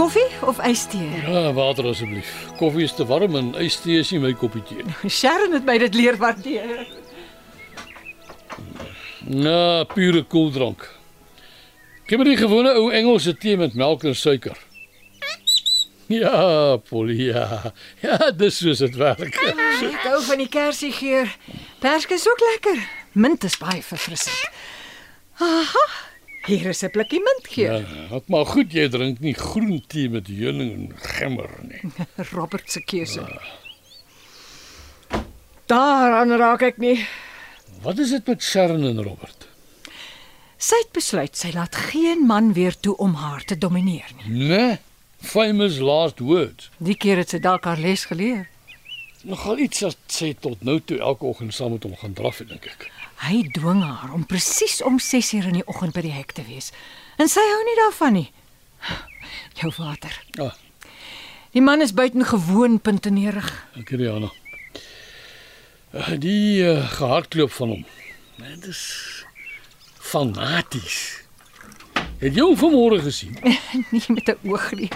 Koffie of ystee? Ja, water asseblief. Koffie is te warm en ystee is nie my koppie tee nie. Sharon het my dit leer waardeer. Ja, pure koeldrank. Ek het die gewone ou Engelse tee met melk en suiker. Ja, Polly, ja. Ja, dis soos dit werk. Ek hou van die kersie geur. Perske is ook lekker. Mint is baie verfrissend. Aha. Hier is 'n blikkie mintgeur. Ja, wat maar goed jy drink nie groen tee met heuning en gemmer nie. Robert se keuse. Daaraan raak ek nie. Wat is dit met Sharon en Robert? Sy het besluit sy laat geen man weer toe om haar te domineer nie. Nee, famous last words. Die keer het sy dalk haar les geleer. Nogal iets wat sy tot nou toe elke oggend saam met hom gaan draf, dink ek. Hy dwing haar om presies om 6uur in die oggend by die hek te wees. En sy hou nie daarvan nie. Jou water. Ah, Die man is buitengewoon puntenerig. ek het. Eh, Die uh, gehardloop van hom. Dit is fanaties. Het jy hom vanmôre gesien? nie met 'n oog nie.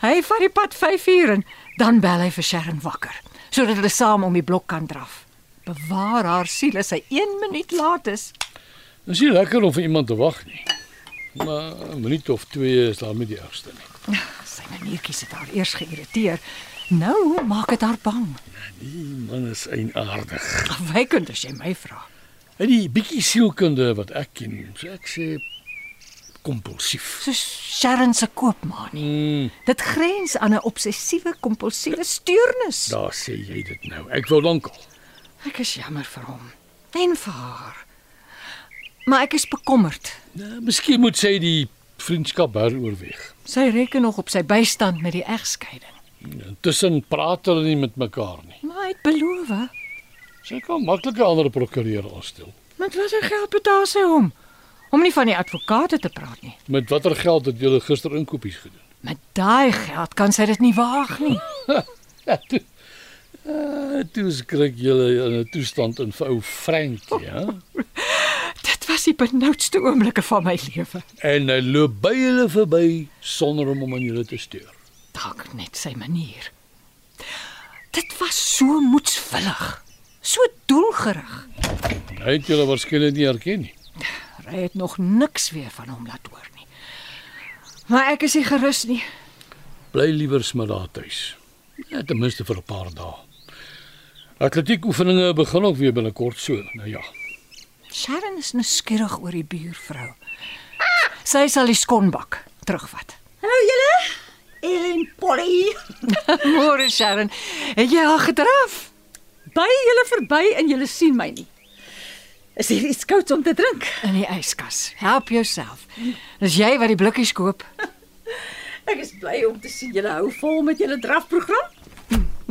Hy vat die pad 5 uur en dan bel hy vir Sharon wakker sodat hulle saam om die blok kan draf. Bewaar haar siel as hy 1 minuut laat is. Dit is nie lekker om vir iemand te wag nie. Maar 'n minuut of twee is daarmee die ergste nie. Sy maniertjies het haar eers geïrriteer. Nou maak dit haar bang. Die man is eienaardig. Afwykend as jy my vra. En die bietjie sielkunde wat ek ken, so ek sê kompulsief. Soos Sharon se koopmaan. Mm, Dit grens aan 'n obsessiewe kompulsiewe steurnis. daar sê jy dit nou. Ek wou lankal. Ek is jammer vir hom en vir haar. Maar ek is bekommerd. Nou, miskien moet sy die vriendskap heroorweeg. Sy reken nog op sy bystand met die egskeiding. Intussen praat hulle nie met mekaar nie. Maar hy het beloof. Sy kan maklik 'n ander prokureur aanstel. Met watter geld betaal sy hom? Om nie van die advokate te praat nie. Met watter geld het julle gister inkopies gedoen? Met daai geld kan sy dit nie waag nie. Uh, toe skrik julle in 'n toestand in vir ou Frank, ja? Dit was die benoudste oomblikke van my lewe. En hy loop by hulle verby sonder om hom aan julle te steur. Dalk net sy manier. Dit was so moedsvullig. So doelgerig. Hy het julle waarskynlik nie herken nie. Hy het nog niks weer van hom laat hoor nie. Maar ek is nie gerus nie. Bly liewer smiddag tuis. Ja, ten minste vir 'n paar dae. Atletiek oefeninge begin ook weer binnekort so. Nou ja. Sharon is nuuskierig oor die buurvrou. Sy sal die skonbak terugvat. Hallo julle. Ellen Polly. Môre Sharon, het jy al gedraf? By julle verby en julle sien my nie. Is hier iets kouds om te drink? In die yskas. Help jouself. Dis jy wat die blikkies koop. Ek is bly om te sien julle hou vol met julle drafprogram.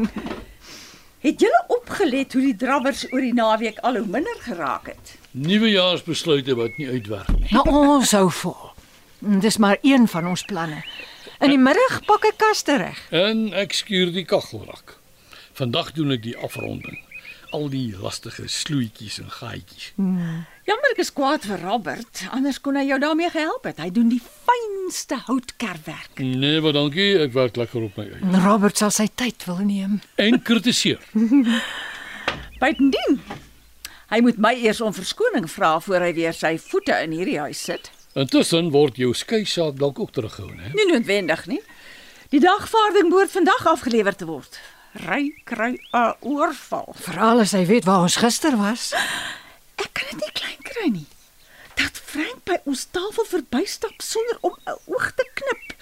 Het julle opgelet hoe die drabbers oor die naweek al hoe minder geraak het? Nuwejaarsbesluite wat nie uitwerk nie. Nou ons hou vol. Dis maar een van ons planne. In die middag pak ek kaste reg. En ek skuur die kaggelrak. Vandag doen ek die afronding. Al die lastige sloetjies en gaatjies. Jammer ek is kwaad vir Robert, anders kon hy jou daarmee gehelp het. Hy doen die fynste houtkerwerk. Nee, maar dankie, ek werk lekker op my eie. Robert sal sy tyd wil neem. En kritiseer. Buitendien, hy moet my eers om verskoning vra voor hy weer sy voete in hierdie huis sit. Intussen word jou skei saak dalk ook teruggehou, hè? Nie noodwendig nie. Die dagvaarding behoort vandag afgelewer te word. Ry kry 'n oorval. Veral as hy weet waar ons gister was. Ek kan dit nie klein kry nie. Dat Frank by ons tafel verbystap sonder om 'n oog te knip.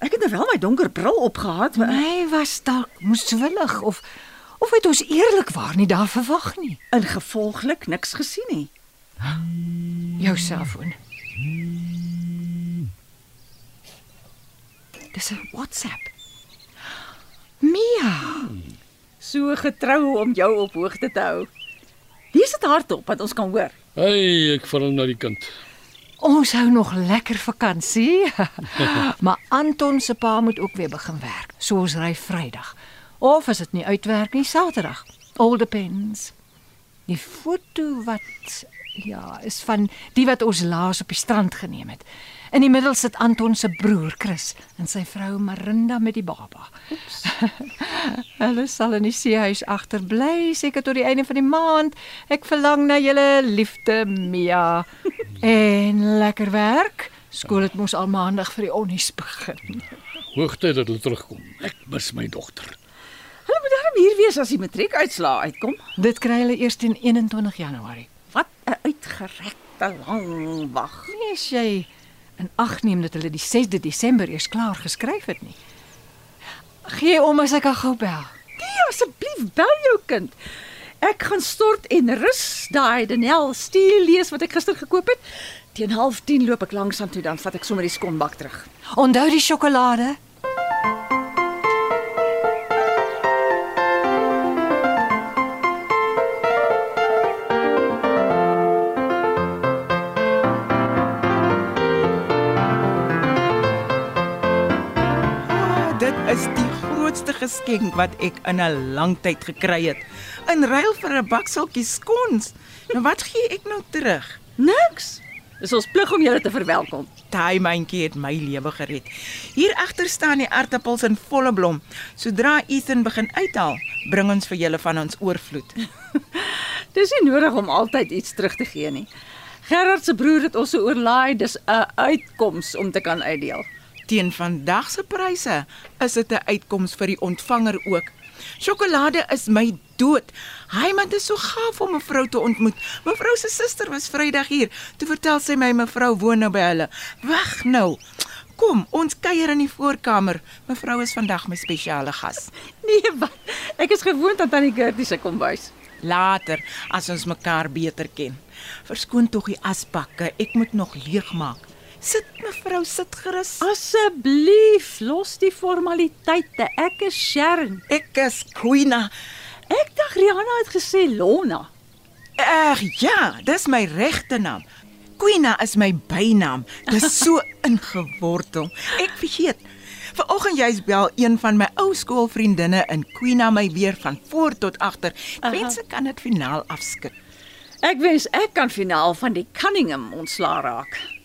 Ek het wel my donker bril opgehad, maar Hy was dalk moeswillig of of het ons eerlikwaar nie daar verwag nie. ingevolglik niks gesien nie. Jou selfoon. Dis 'n WhatsApp. Mia, So getrou om jou op hoogte te hou. Dit hardop dat ons kan hoor. Hey, ek val na die kind. Ons hou nog lekker vakansie. maar Anton se pa moet ook weer begin werk. So ons ry Vrydag. Of as dit nie uitwerk nie, Saterdag. All depends. Die foto wat ja, is van die wat ons laas op die strand geneem het. In die middel sit Anton se broer Chris en sy vrou Marinda met die baba. Hulle sal in die seehuis agterbly seker tot die einde van die maand. Ek verlang na julle liefde, Mia. en lekker werk. Skool het mos al maandag vir die onnies begin. Hoogtyd dat hulle terugkom. Ek mis my dogter. Hulle moet darm hier wees as die matriekuitslae uitkom. Dit kry hulle eers teen 21 Januarie. Wat 'n uitgerekte lang wag. Nie as jy in ag neem dat hulle die 6de Desember eers klaar geskryf het nie. Gee om as ek kan gou bel. Nee, asseblief bel jou kind. Ek gaan stort en rus daai Danel stiel lees wat ek gister gekoop het. Teen 09:30 loop ek langs aan toe dan vat ek sommer die skonbak terug. Onthou die sjokolade? Geskenk wat ek in 'n lang tyd gekry het. In ruil vir 'n bakseltjie skons. Nou wat gee ek nou terug? Niks. Dis ons plig om julle te verwelkom. Daai myntjie het my lewe gered. Hier agter staan die aartappels in volle blom. Sodra Ethan begin uithaal, bring ons vir julle van ons oorvloed. Dis nie nodig om altyd iets terug te gee nie. Gerard se broer het ons so oorlaai, dis 'n uitkoms om te kan uitdeel. Teen vandag se pryse is dit 'n uitkoms vir die ontvanger ook. Sjokolade is my dood. Hy man is so gaaf om mevrou te ontmoet. Mevrou se suster was Vrydag hier. Toe vertel sy my mevrou woon nou by hulle. Wag nou. Kom, ons kuier in die voorkamer. Mevrou is vandag my spesiale gas. Nee, wat? Ek is gewoond aan tannie Gertie se kombuis. Later, as ons mekaar beter ken. Verskoon tog die asbakke, ek moet nog leegmaak. Sit mevrou, sit gerus. Asseblief, los die formaliteite. Ek is Sharon. Ek is Queena. Ek dink Rihanna het gesê Lona. Ag ja, dis my regte naam. Queena is my bynaam. Dis so ingewortel. Ek vergeet. Vanoggend jy's bel een van my ou skoolvriendinne in Queena my weer van voor tot agter. Mense kan dit finaal afskud. Ek wens ek kan finaal van die Cunningham ontslaa raak.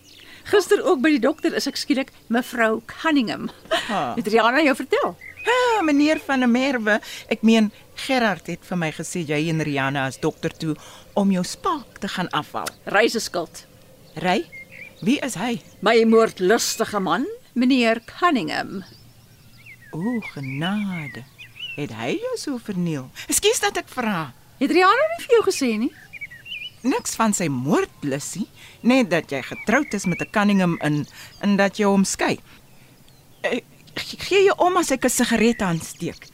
Gister ook by die dokter is ek skielik mevrou Cunningham. Ah. Het Rihanna jou vertel? Ah, meneer van der Merwe, ek meen Gerard het vir my gesê jy en Rihanna is dokter toe om jou spaak te gaan afhaal. Reiseskuld. Ry? Wie is hy? My moordlustige man, meneer Cunningham. O, genade. Het hy jou so verniel? Ekskuus dat ek vra. Het Rihanna nie vir jou gesê nie? Niks van sy moordlussie, net dat jy getroud is met 'n Cunningham in en dat jy hom skei. Ek gee om as ek 'n sigaret aansteek.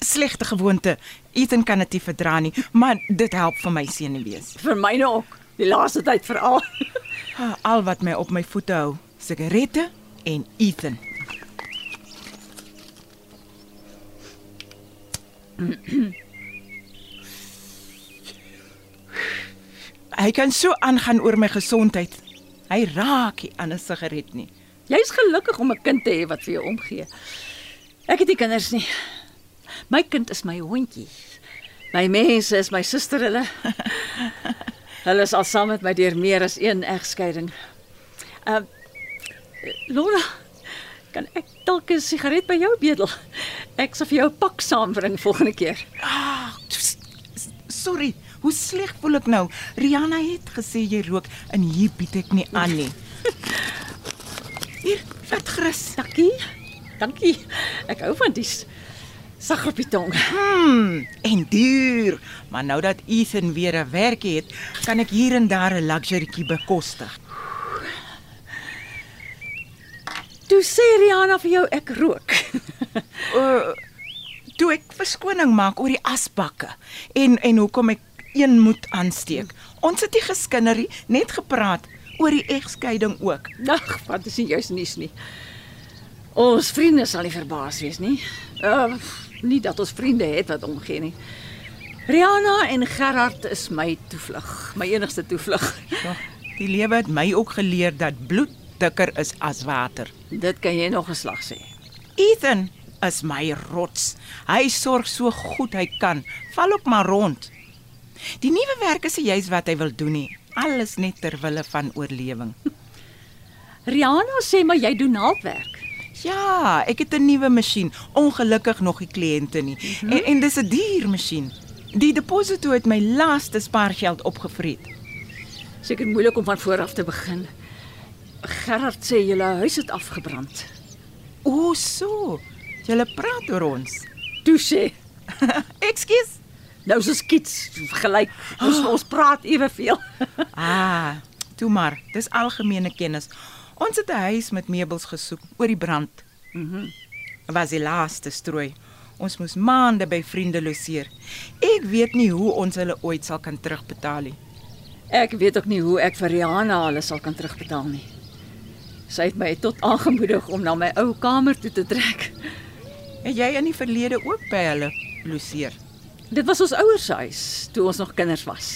Slegte gewoonte. Ethan kan dit nie verdra nie, maar dit help vir my senuwees. Vir myne ook. Die laaste tyd veral. Ah, Al wat my op my voete hou, sigarette en Ethan. Hy kan so aangaan oor my gesondheid. Hy raak nie aan 'n sigaret nie. Jy's gelukkig om 'n kind te hê wat vir jou omgee. Ek het nie kinders nie. My kind is my hondjie. My mense is my suster hulle. hulle is al saam met my deur meer as een egskeiding. Uh Lola, kan ek dalk 'n sigaret by jou bedel? Ek sal vir jou 'n pak saambring volgende keer. Ah, s- sorry. Hoe sleg voel ek nou? Rihanna het gesê jy rook en hier bied ek nie aan nie. Hier, vat gerus. Dankie. Dankie. Ek hou van dies. Sag op die tong. Hmm, en duur. Maar nou dat Ethan weer 'n werk het, kan ek hier en daar 'n luxurytjie bekostig. Toe sê Rihanna vir jou ek rook. Uh, toe ek verskoning maak oor die asbakke en en hoekom ek een moet aansteek. Ons het nie geskinnerie, net gepraat oor die egskeiding ook. Ag, wat is nie juis nuus nie. Ons vriende sal nie verbaas wees nie. Uh nie dat ons vriende het wat omgee nie. Rihanna en Gerard is my toevlug, my enigste toevlug. Ja, die lewe het my ook geleer dat bloed dikker is as water. Dit kan jy nog 'n slag sê. Ethan is my rots. Hy sorg so goed hy kan. Val ook maar rond. Die nuwe werk is juis wat hy wil doen nie. Alles net ter wille van oorlewing. Rihanna sê maar jy doen naaldwerk. Ja, ek het 'n nuwe masjien. Ongelukkig nog nie kliënte nie. Mm -hmm. En en dis 'n duur masjien. Die deposito het my laaste spaargeld opgevreet. Seker moeilik om van voor af te begin. Gerard sê julle huis het afgebrand. O, so. Julle praat oor ons. Toe sê, Ekskuus. Nou is ons kits gelyk. Ons ons praat eweveel. Ah, toe maar. Dis algemene kennis. Ons het 'n huis met meubels gesoek oor die brand. Mhm. Mm was die laaste strooi. Ons moes maande by vriende loseer. Ek weet nie hoe ons hulle ooit sal kan terugbetaal nie. Ek weet ook nie hoe ek vir Rihanna alles sal kan terugbetaal nie. Sy het my tot aangemoedig om na my ou kamer toe te trek. Het jy in die verlede ook by hulle loseer? Dit was ons ouers se huis toe ons nog kinders was.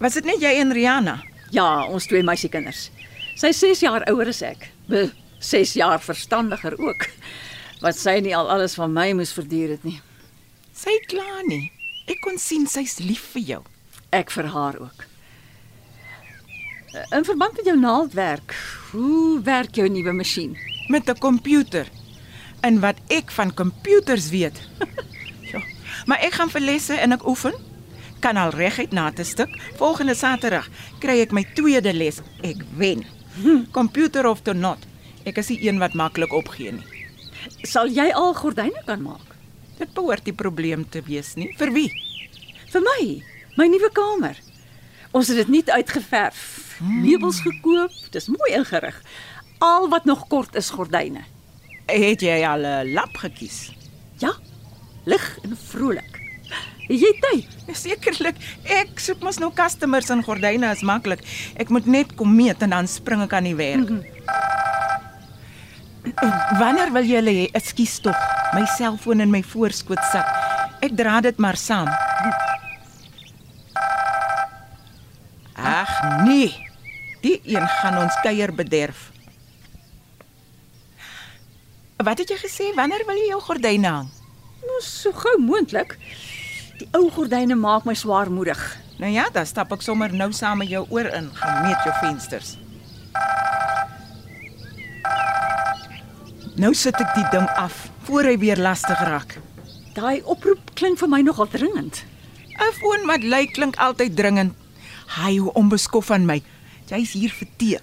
Was dit net jy en Rihanna? Ja, ons twee meisiekinders. Sy is 6 jaar ouer as ek. Be, 6 jaar verstandiger ook. Wat sy nie al alles van my moes verduur het nie. Sy kla nie. Ek kon sien sy's lief vir jou. Ek vir haar ook. In verband met jou naaldwerk, hoe werk jou nuwe masjien? met 'n komputer. En wat ek van komputers weet. maar ek gaan vir lesse en ek oefen. Kan al reguit na te stuk. Volgende Saterdag kry ek my tweede les. Ek wen. Computer of to not. Ek is nie een wat maklik opgee nie. Sal jy al gordyne kan maak? Dit behoort die probleem te wees nie. Vir wie? Vir my, my nuwe kamer. Ons het dit nuut uitgeverf, meubels gekoop, dis mooi ingerig. Al wat nog kort is gordyne. Het jy al 'n lap gekies? Ja, lig en vrolik. Jy tyd? Sekerlik. Ek soek mos nou customers en gordyne is maklik. Ek moet net kom meet en dan spring ek aan die werk. Mm -hmm. Wanneer wil julle hê? Ekskuus tog. My selfoon in my voorskoot sak. Ek dra dit maar saam. Ag nee. Die een gaan ons kuier bederf. Wat het jy gesê? Wanneer wil jy jou gordyne hang? Nou so gou moontlik. Die ou gordyne maak my swaarmoedig. Nou ja, dan stap ek sommer nou saam met jou oor in, gaan meet jou vensters. Nou sit ek die ding af voor hy weer lastig raak. Daai oproep klink vir my nogal dringend. 'n Foon wat lui klink altyd dringend. Hy hoe onbeskof van my. Jy's hier vir tee.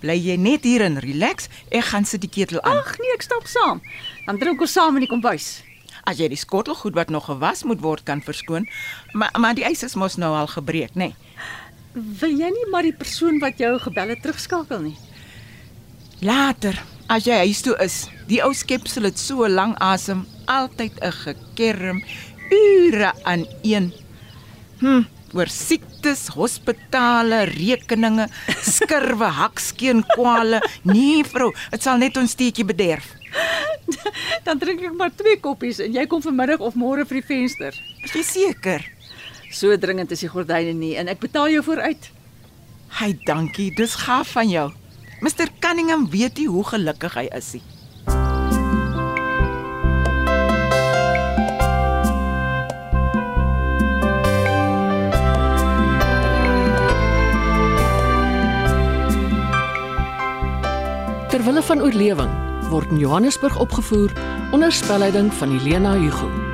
Bly jy net hier en relax. Ek gaan sit die ketel aan. Ag nee, ek stap saam. Dan drink ons saam in die kombuis. As jy die skottelgoed wat nog gewas moet word kan verskoon, maar maar die ys is mos nou al gebreek, nê? Nee. Wil jy nie maar die persoon wat jou gebel het terugskakel nie? Later, as jy huis toe is, die ou skepsel het so lank asem, altyd 'n gekerm ure aan een. Hm, oor siektes, hospitale, rekeninge, skurwe, hakskeen kwale. Nee, vrou, dit sal net ons teetjie bederf. Dan drink ek maar twee koppies en jy kom vanmiddag of môre vir die venster. Is jy seker? So dringend is die gordyne nie en ek betaal jou vooruit. Hy, dankie. Dis gaaf van jou. Mr Cunningham weet nie hoe gelukkig hy is nie. Terwille van oorlewing word in Johannesburg opgevoer onder spelleiding van Helena Hugo.